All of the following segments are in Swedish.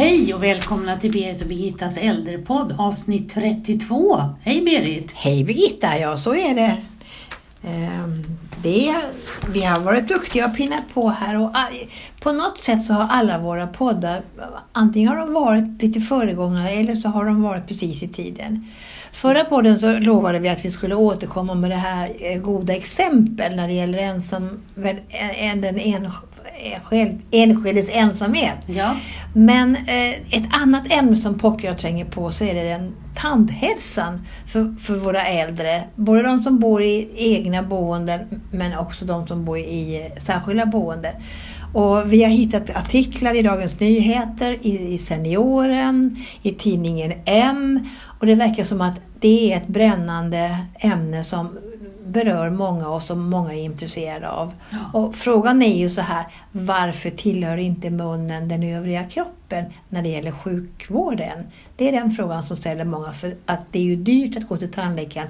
Hej och välkomna till Berit och Birgittas äldrepodd avsnitt 32. Hej Berit! Hej Birgitta, ja så är det. Ehm, det vi har varit duktiga och pinnat på här och på något sätt så har alla våra poddar, antingen har de varit lite föregångare eller så har de varit precis i tiden. Förra podden så lovade vi att vi skulle återkomma med det här eh, goda exempel när det gäller ensam, den enskildes ensamhet. Ja. Men eh, ett annat ämne som pockar och tränger på så är det den tandhälsan för, för våra äldre. Både de som bor i egna boenden men också de som bor i eh, särskilda boenden. Och vi har hittat artiklar i Dagens Nyheter, i, i Senioren, i tidningen M och det verkar som att det är ett brännande ämne som berör många och som många är intresserade av. Ja. Och frågan är ju så här, varför tillhör inte munnen den övriga kroppen när det gäller sjukvården? Det är den frågan som ställer många, för att det är ju dyrt att gå till tandläkaren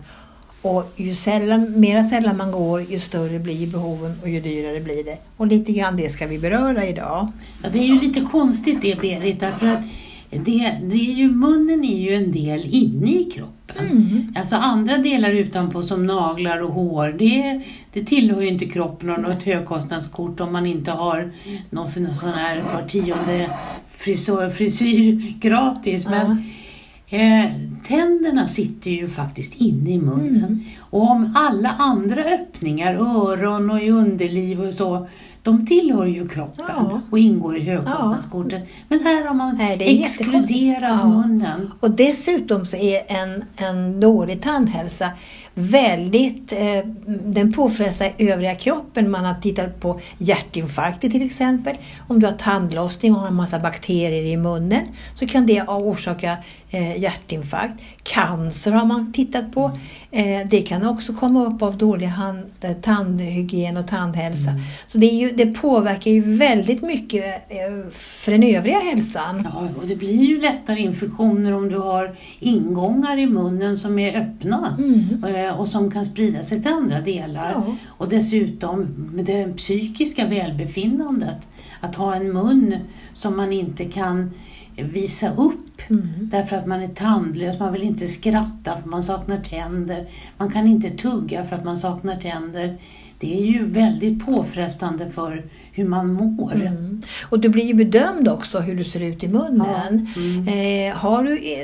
och ju sällan, mera sällan man går, ju större blir behoven och ju dyrare blir det. Och lite grann det ska vi beröra idag. Ja, det är ju lite konstigt det Berit, därför att det, det är ju, munnen är ju en del inne i kroppen. Mm. Alltså andra delar utanpå som naglar och hår, det, det tillhör ju inte kroppen och något högkostnadskort om man inte har någon, någon sån här var tionde frisör, frisyr gratis. Men eh, tänderna sitter ju faktiskt inne i munnen. Mm. Och om alla andra öppningar, öron och i underliv och så, de tillhör ju kroppen ja. och ingår i högkostnadskortet. Ja. Men här har man Nej, exkluderat munnen. Och dessutom så är en, en dålig tandhälsa väldigt, eh, den påfrestar övriga kroppen. Man har tittat på hjärtinfarkter till exempel. Om du har tandlossning och har en massa bakterier i munnen så kan det orsaka eh, hjärtinfarkt. Cancer har man tittat på. Eh, det kan också komma upp av dålig hand, tandhygien och tandhälsa. Mm. Så det, ju, det, påverkar ju väldigt mycket för den övriga hälsan. Ja, och det blir ju lättare infektioner om du har ingångar i munnen som är öppna. Mm. Eh, och som kan sprida sig till andra delar. Ja. Och dessutom det psykiska välbefinnandet. Att ha en mun som man inte kan visa upp mm. därför att man är tandlös, man vill inte skratta för man saknar tänder. Man kan inte tugga för att man saknar tänder. Det är ju väldigt påfrestande för hur man mår. Mm. Och du blir ju bedömd också hur du ser ut i munnen. Ja. Mm. Eh, har du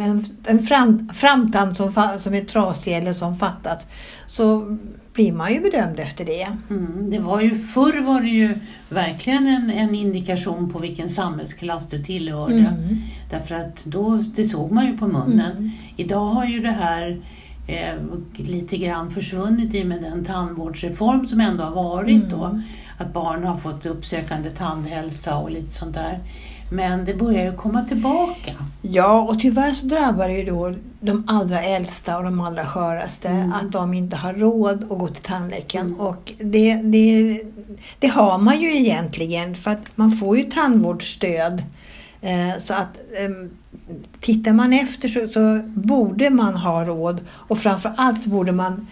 en, en fram, framtand som, som är trasig eller som fattas så blir man ju bedömd efter det. Mm. det var ju, förr var det ju verkligen en, en indikation på vilken samhällsklass du tillhörde. Mm. Därför att då, det såg man ju på munnen. Mm. Idag har ju det här eh, lite grann försvunnit i och med den tandvårdsreform som ändå har varit då. Att barn har fått uppsökande tandhälsa och lite sånt där. Men det börjar ju komma tillbaka. Ja, och tyvärr så drabbar det ju då de allra äldsta och de allra sköraste mm. att de inte har råd att gå till tandläkaren. Mm. Och det, det, det har man ju egentligen för att man får ju tandvårdsstöd. Eh, så att eh, tittar man efter så, så, borde man ha råd och framförallt borde man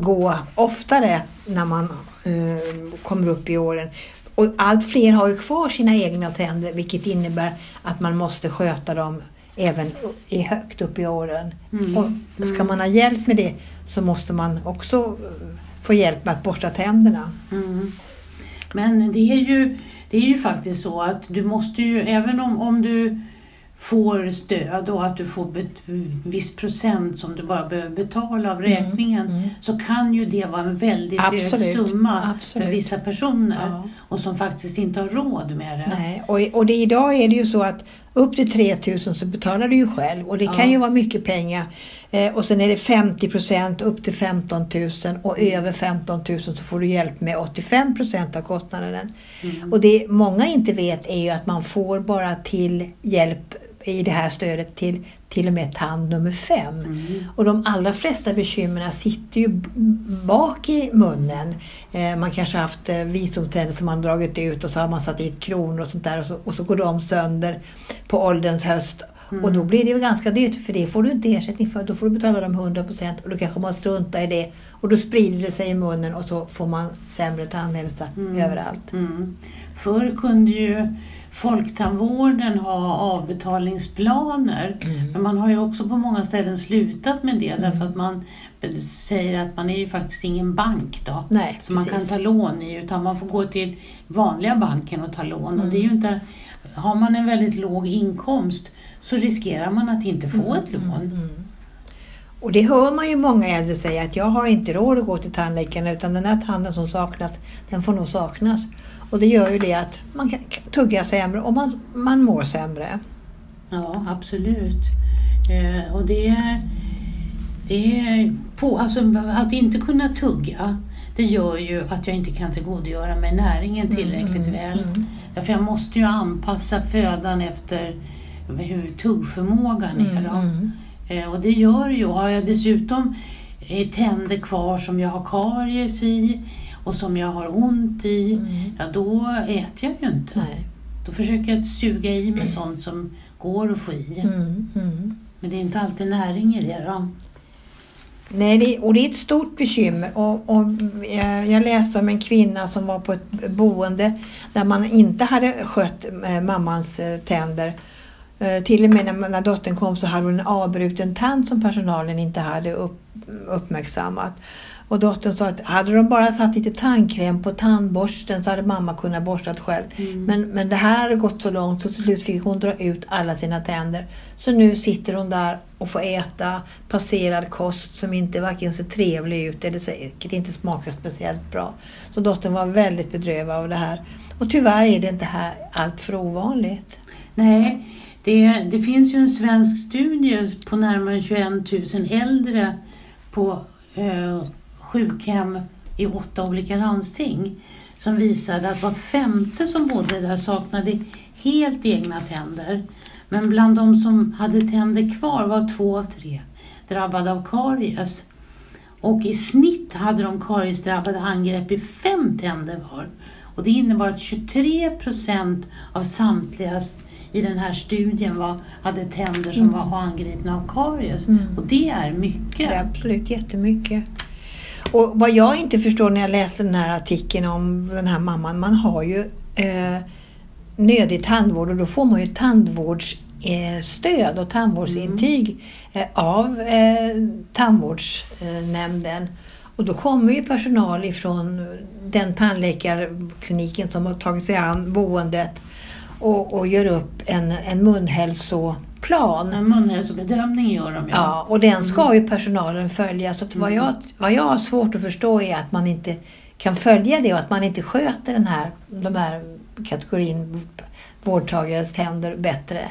gå oftare när man eh, kommer upp i åren. Och allt fler har ju kvar sina egna tänder vilket innebär att man måste sköta dem även i högt upp i åren. Mm. Och ska mm. man ha hjälp med det så måste man också eh, få hjälp med att borsta tänderna. Mm. Men det är, ju, det är ju faktiskt så att du måste ju, även om, om du får stöd och att du får en viss procent som du bara behöver betala av mm, räkningen mm, mm. så kan ju det vara en väldigt Absolut. hög summa Absolut. för vissa personer ja. och som faktiskt inte har råd med det. Nej, och, och det, idag är det ju så att upp till 3000 så betalar du ju själv och det ja. kan ju vara mycket pengar. Eh, och sen är det 50 procent upp till 15 000 och över 15 000 så får du hjälp med 85 procent av kostnaden. Mm. Och det många inte vet är ju att man får bara till hjälp i det här stödet till till och med tand nummer fem. Mm. Och de allra flesta bekymren sitter ju bak i munnen. Eh, man kanske har haft eh, visdomständer som man dragit ut och så har man satt dit kronor och sånt där och så, och så går de sönder på ålderns höst. Mm. Och då blir det ju ganska dyrt för det får du inte ersättning för. Då får du betala dem 100% och då kanske man struntar i det. Och då sprider det sig i munnen och så får man sämre tandhälsa mm. överallt. Mm. Förr kunde ju Folktandvården ha avbetalningsplaner. Mm. Men man har ju också på många ställen slutat med det därför att man säger att man är ju faktiskt ingen bank då. Nej, som man kan ta lån i utan man får gå till vanliga banken och ta lån. Och det är Mm. ju inte, har man en väldigt låg inkomst så riskerar man att inte få ett lån. Mm. Och det hör man ju många äldre säga att jag har inte råd att gå till tandläkaren utan den här tanden som saknas, den får nog saknas. Och det gör ju det att man kan tugga sämre och man, man mår sämre. Ja, absolut. Eh, och det, det är på, alltså, att inte kunna tugga det gör ju att jag inte kan tillgodogöra mig näringen tillräckligt Mm, väl. mm. Därför jag måste ju anpassa födan efter hur tuggförmågan är. Då. Mm. Eh, och det gör ju, har jag dessutom eh, tänder kvar som jag har karies i och som jag har ont i, Mm. ja då äter jag ju inte. Nej. Då försöker jag suga i mig sånt som går att få i. Mm. Mm. Men det är inte alltid näring i det då. Nej, det, och det är ett stort bekymmer. Och, och jag, jag läste om en kvinna som var på ett boende där man inte hade skött eh, mammans eh, tänder. Eh, till och med när, när dottern kom så hade hon en avbruten tand som personalen inte hade upp, uppmärksammat. Och dottern sa att hade de bara satt lite tandkräm på tandborsten så hade mamma kunnat borstat själv. Mm. Men, men det här hade gått så långt så till slut fick hon dra ut alla sina tänder. Så nu sitter hon där och får äta passerad kost som inte varken ser trevlig ut eller säkert inte smakar speciellt bra. Så dottern var väldigt bedrövad av det här. Och tyvärr är det inte här allt för ovanligt. Nej, det, det finns ju en svensk studie på närmare 21 000 äldre på eh, sjukhem i åtta olika landsting som visade att var femte som bodde där saknade helt egna tänder. Men bland de som hade tänder kvar var två av tre drabbade av karies. Och i snitt hade de kariesdrabbade angrepp i fem tänder var. Och det innebar att 23 procent av samtliga i den här studien var, hade tänder som Mm. var angripna av karies. Mm. Och det är mycket. Det är absolut jättemycket. Och vad jag inte förstår när jag läste den här artikeln om den här mamman, man har ju eh, nödig tandvård och då får man ju tandvårdsstöd eh, och tandvårdsintyg eh, av eh, tandvårdsnämnden. Och då kommer ju personal ifrån den tandläkarkliniken som har tagit sig an boendet och, och gör upp en, en munhälsoplan. En munhälsobedömning gör de ju. Ja, och den ska ju personalen följa. Så vad, Mm. jag, vad jag har svårt att förstå är att man inte kan följa det och att man inte sköter den här, de här kategorin vårdtagares tänder bättre.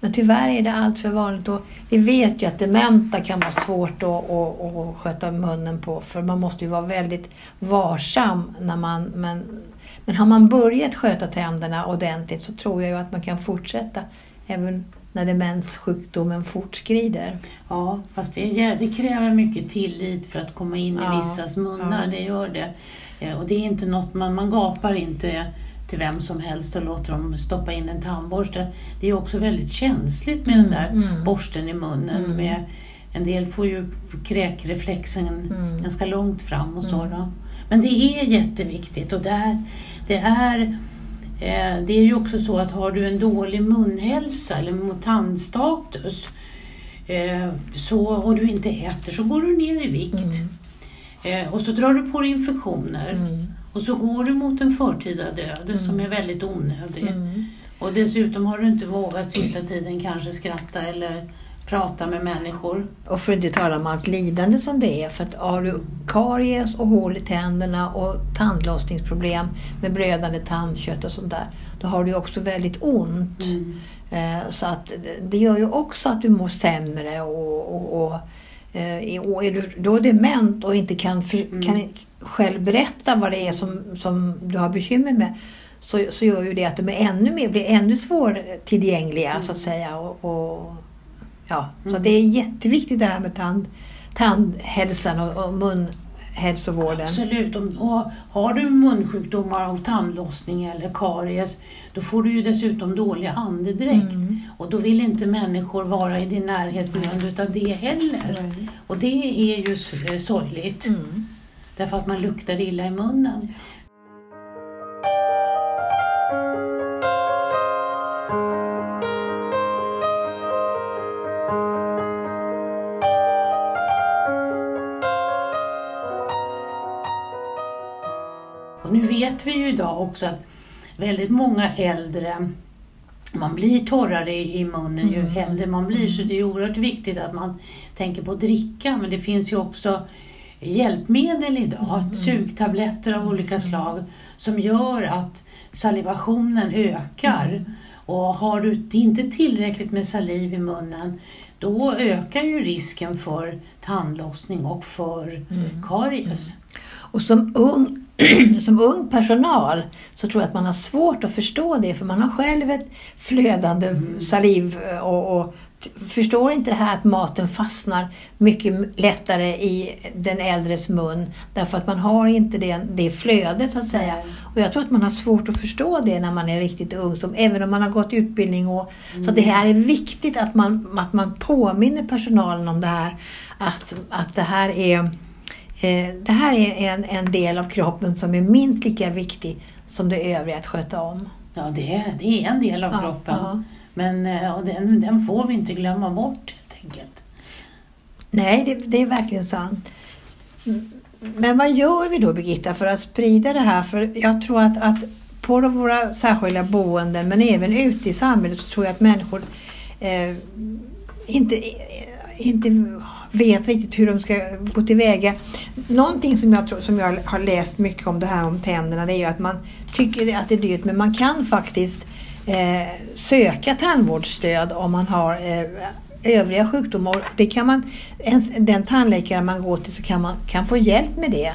Men tyvärr är det allt för vanligt och vi vet ju att dementa kan vara svårt att, att, att sköta munnen på för man måste ju vara väldigt varsam när man men, men har man börjat sköta tänderna ordentligt så tror jag ju att man kan fortsätta även när demenssjukdomen fortskrider. Ja, fast det, det kräver mycket tillit för att komma in i Ja, vissas munnar. ja. Det gör det. Eh, Och det är inte något man, man gapar inte till vem som helst och låter dem stoppa in en tandborste. Det är också väldigt känsligt med den där Mm. borsten i munnen. Mm. Med, en del får ju kräkreflexen Mm. ganska långt fram och så. Mm. Då. Men det är jätteviktigt och det är, det är det är ju också så att har du en dålig munhälsa eller tandstatus eh, så, och du inte äter så går du ner i vikt. Mm. Eh, och så drar du på dig infektioner. Mm. Och så går du mot en förtida död Mm. som är väldigt onödig. Mm. Och dessutom har du inte vågat sista tiden kanske skratta eller prata med människor. Och för att inte tala om allt lidande som det är. För att har du karies och hål i tänderna och tandlossningsproblem med blödande tandkött och sånt där. Då har du också väldigt ont. Mm. Eh, Så att det- gör ju också att du mår sämre och, och, och, eh, och är du då dement och inte kan, Mm. kan själv berätta vad det är som, som du har bekymmer med så, så gör ju det att de är ännu mer, blir ännu svårtillgängliga så att säga. Och, och, ja. Så Mm. det är jätteviktigt det här med tand, tandhälsan och, och munhälsovården. Absolut. Och har du munsjukdomar av tandlossning eller karies då får du ju dessutom dålig andedräkt. Mm. Och då vill inte människor vara i din närhet på grund utav det heller. Och det är ju eh, sorgligt. Mm. Därför att man luktar illa i munnen. Vet vi ju idag också att väldigt många äldre man blir torrare i munnen ju Mm. äldre man blir så det är oerhört viktigt att man tänker på att dricka men det finns ju också hjälpmedel idag, Mm. sugtabletter av olika slag som gör att salivationen ökar. Mm. Och har du inte tillräckligt med saliv i munnen då ökar ju risken för tandlossning och för Mm. karies. Och som ung, som ung personal så tror jag att man har svårt att förstå det för man har själv ett flödande saliv och, och förstår inte det här att maten fastnar mycket lättare i den äldres mun därför att man har inte det, det flödet så att säga. Och jag tror att man har svårt att förstå det när man är riktigt ung, som, även om man har gått utbildning. Och, Så det här är viktigt att man, att man påminner personalen om det här. Att, att det här är Det här är en, en del av kroppen som är minst lika viktig som det övriga att sköta om. Ja, det är, det är en del av Ja, kroppen. ja. Men eh, den, den får vi inte glömma bort helt enkelt. Nej, det, det är verkligen sant. Men vad gör vi då Birgitta för att sprida det här? För jag tror att, att på våra särskilda boenden men även ute i samhället så tror jag att människor eh, inte, inte vet riktigt hur de ska gå tillväga. Någonting som jag, tror, som jag har läst mycket om det här om tänderna det är ju att man tycker att det är dyrt men man kan faktiskt eh, söka tandvårdsstöd om man har eh, övriga sjukdomar. Det kan man, en, den tandläkare man går till så kan man kan få hjälp med det.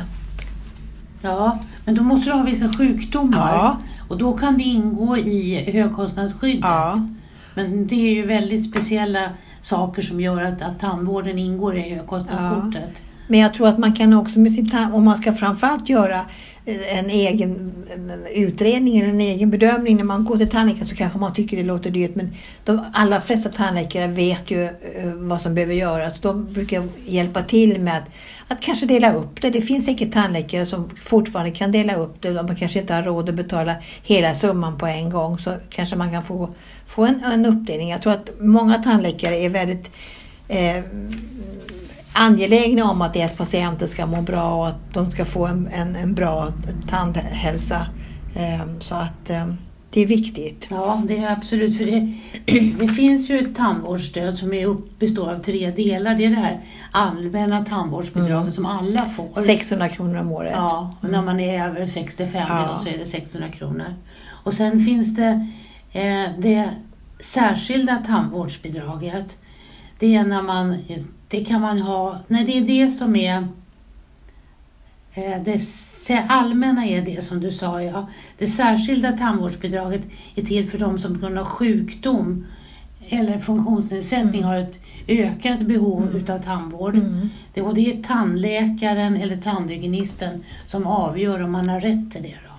Ja, men då måste du ha vissa sjukdomar. Ja. Och då kan det ingå i högkostnadsskyddet. Ja. Men det är ju väldigt speciella saker som gör att, att tandvården ingår i högkostnadskortet. Men jag tror att man kan också med sin tand, om man ska framförallt göra eh, en egen eh, utredning eller en egen bedömning när man går till tandläkaren så kanske man tycker det låter dyrt men de allra flesta tandläkare vet ju eh, vad som behöver göras. De brukar hjälpa till med att, att kanske dela upp det. Det finns säkert tandläkare som fortfarande kan dela upp det. Om man kanske inte har råd att betala hela summan på en gång så kanske man kan få, få en, en uppdelning. Jag tror att många tandläkare är väldigt eh, angelägna om att deras patienter ska må bra och att de ska få en, en, en bra tandhälsa. Eh, Så att eh, det är viktigt. Ja, det är absolut. För det, det finns ju ett tandvårdsstöd som är upp, består av tre delar. Det är det här allmänna tandvårdsbidraget Mm. som alla får. 600 kronor om året. Ja, och när man är över 65 Ja. så är det 600 kronor. Och sen finns det eh, det särskilda tandvårdsbidraget. Det är när man, det kan man ha, nej det är det som är eh, det allmänna är det som du sa ja. Det särskilda tandvårdsbidraget är till för de som på grund av sjukdom eller funktionsnedsättning har ett ökat behov utav tandvård. Mm. Det, och det är tandläkaren eller tandhygienisten som avgör om man har rätt till det. Då.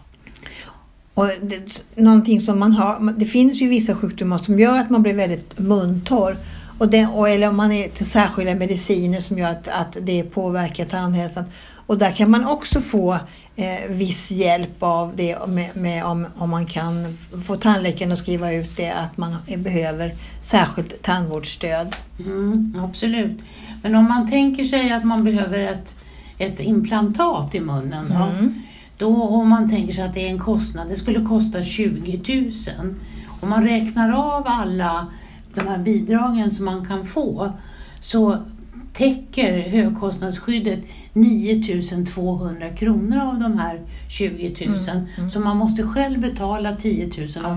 Och det, någonting som man har, det finns ju vissa sjukdomar som gör att man blir väldigt muntorr. Och det, och, eller om man är till särskilda mediciner som gör att, att det påverkar tandhälsan. Och där kan man också få eh, viss hjälp av det med, med om, om man kan få tandläkaren att skriva ut det att man behöver särskilt tandvårdsstöd. Mm, absolut. Men om man tänker sig att man behöver ett, ett implantat i munnen. Då, Mm. då om man tänker sig att det är en kostnad, det skulle kosta 20 000. Om man räknar av alla de här bidragen som man kan få så täcker högkostnadsskyddet 9 200 kronor av de här 20 000. Mm, mm. Så man måste själv betala 10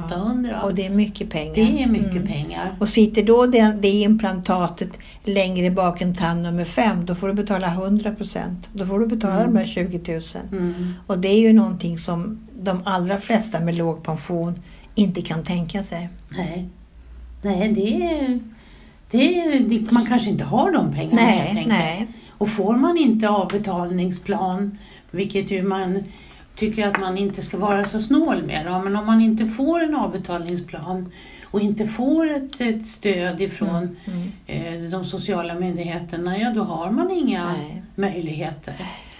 800. Och det är mycket pengar. det är mycket Mm. pengar. Och sitter då det, det implantatet längre bak än tand nummer fem, då får du betala 100 procent. Då får du betala de där 20 000. Mm. Och det är ju någonting som de allra flesta med låg pension inte kan tänka sig. Nej, Nej det det det, man kanske inte har de pengarna helt Nej, enkelt. nej. Och får man inte avbetalningsplan, vilket ju man tycker att man inte ska vara så snål med, då, men om man inte får en avbetalningsplan och inte får ett, ett stöd ifrån Mm. eh, de sociala myndigheterna, ja då har man inga Nej. möjligheter.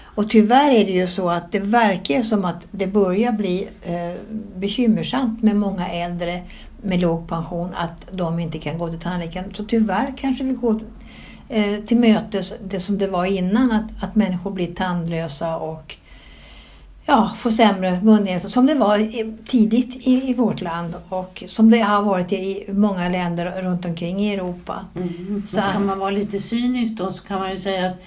Och tyvärr är det ju så att det verkar som att det börjar bli eh, bekymmersamt med många äldre med låg pension att de inte kan gå till tandläkaren. Så tyvärr kanske vi går eh, till mötes det som det var innan att, att människor blir tandlösa och ja, få sämre munhälsa som det var tidigt i, i, vårt land och som det har varit i många länder runt omkring i Europa. Mm. Så ska man vara lite cynisk då så kan man ju säga att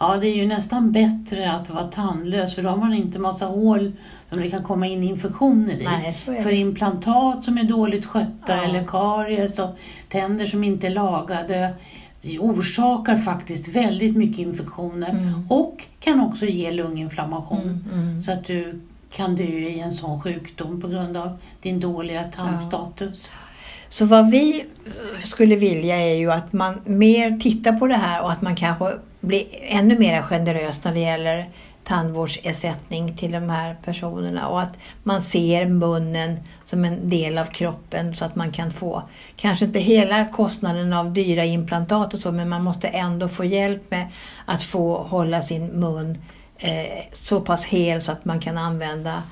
ja, det är ju nästan bättre att vara tandlös för då har man inte massa hål som det kan komma in infektioner i. Nej, för implantat som är dåligt skötta ja. eller karies och tänder som inte är lagade det orsakar faktiskt väldigt mycket infektioner mm. och kan också ge lunginflammation. Mm, mm. Så att du kan dö i en sån sjukdom på grund av din dåliga tandstatus. Ja. Så vad vi eh, skulle vilja är ju att man mer tittar på det här och att man kanske blir ännu mer generös när det gäller tandvårdsersättning till de här personerna och att man ser munnen som en del av kroppen så att man kan få, kanske inte hela kostnaden av dyra implantat och så, men man måste ändå få hjälp med att få hålla sin mun eh, så pass hel så att man kan använda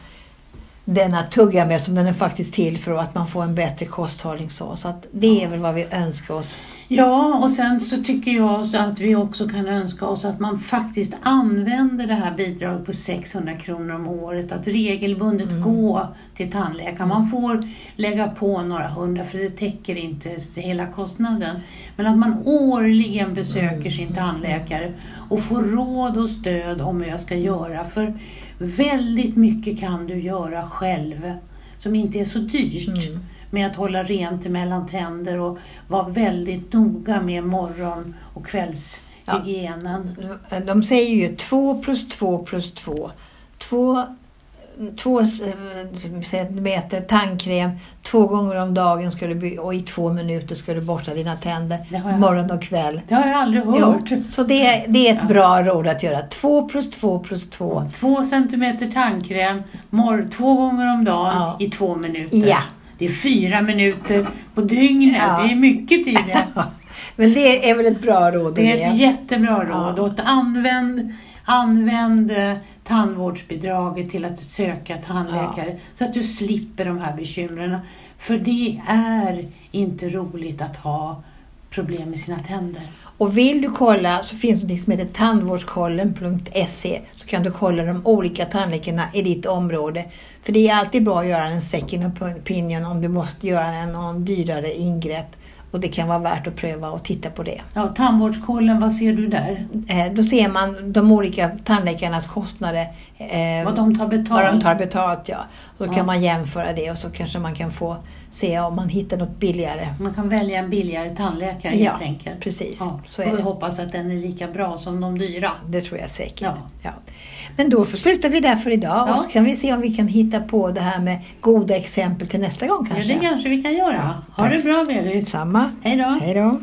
den att tugga med som den är faktiskt till för att man får en bättre kosthållning. Så, så att det är väl vad vi önskar oss. Ja, och sen så tycker jag så att vi också kan önska oss att man faktiskt använder det här bidraget på 600 kronor om året. Att regelbundet mm. gå till tandläkaren. Man får lägga på några hundra för det täcker inte hela kostnaden. Men att man årligen besöker mm. sin tandläkare och får råd och stöd om vad jag ska göra. För Väldigt mycket kan du göra själv som inte är så dyrt. Mm. Med att hålla rent mellan tänder och vara väldigt noga med morgon och kvällshygienen. Ja. De säger ju 2 plus 2 plus 2. Två två centimeter tandkräm två gånger om dagen du, och i två minuter ska du borsta dina tänder morgon och kväll. Det har jag aldrig hört. Jo, så det, det är ett ja. bra råd att göra. Två plus två plus två. Två centimeter tandkräm två gånger om dagen ja. i två minuter. Ja. Det är fyra minuter på dygnet. Ja. Det är mycket tid. Men det är väl ett bra råd? Det är ett jättebra råd. Och använd, använd tandvårdsbidraget till att söka tandläkare ja. så att du slipper de här bekymren. För det är inte roligt att ha problem med sina tänder. Och vill du kolla så finns det något som heter tandvårdskollen.se så kan du kolla de olika tandläkarna i ditt område. För det är alltid bra att göra en second opinion om du måste göra en någon dyrare ingrepp. Och det kan vara värt att pröva och titta på det. Ja, tandvårdskollen, vad ser du där? Eh, då ser man de olika tandläkarnas kostnader. Eh, vad de tar betalt? Vad de tar betalt, ja. Då ja. kan man jämföra det och så kanske man kan få se om man hittar något billigare. Man kan välja en billigare tandläkare ja, helt enkelt. Precis, ja, så är vi hoppas att den är lika bra som de dyra. Det tror jag säkert. Ja. ja. Men då slutar vi där för idag och så kan vi se om vi kan hitta på det här med goda exempel till nästa gång kanske. Ja, det kanske vi kan göra. Ha Tack. det bra Berit. Samma. Hej då. Hej då.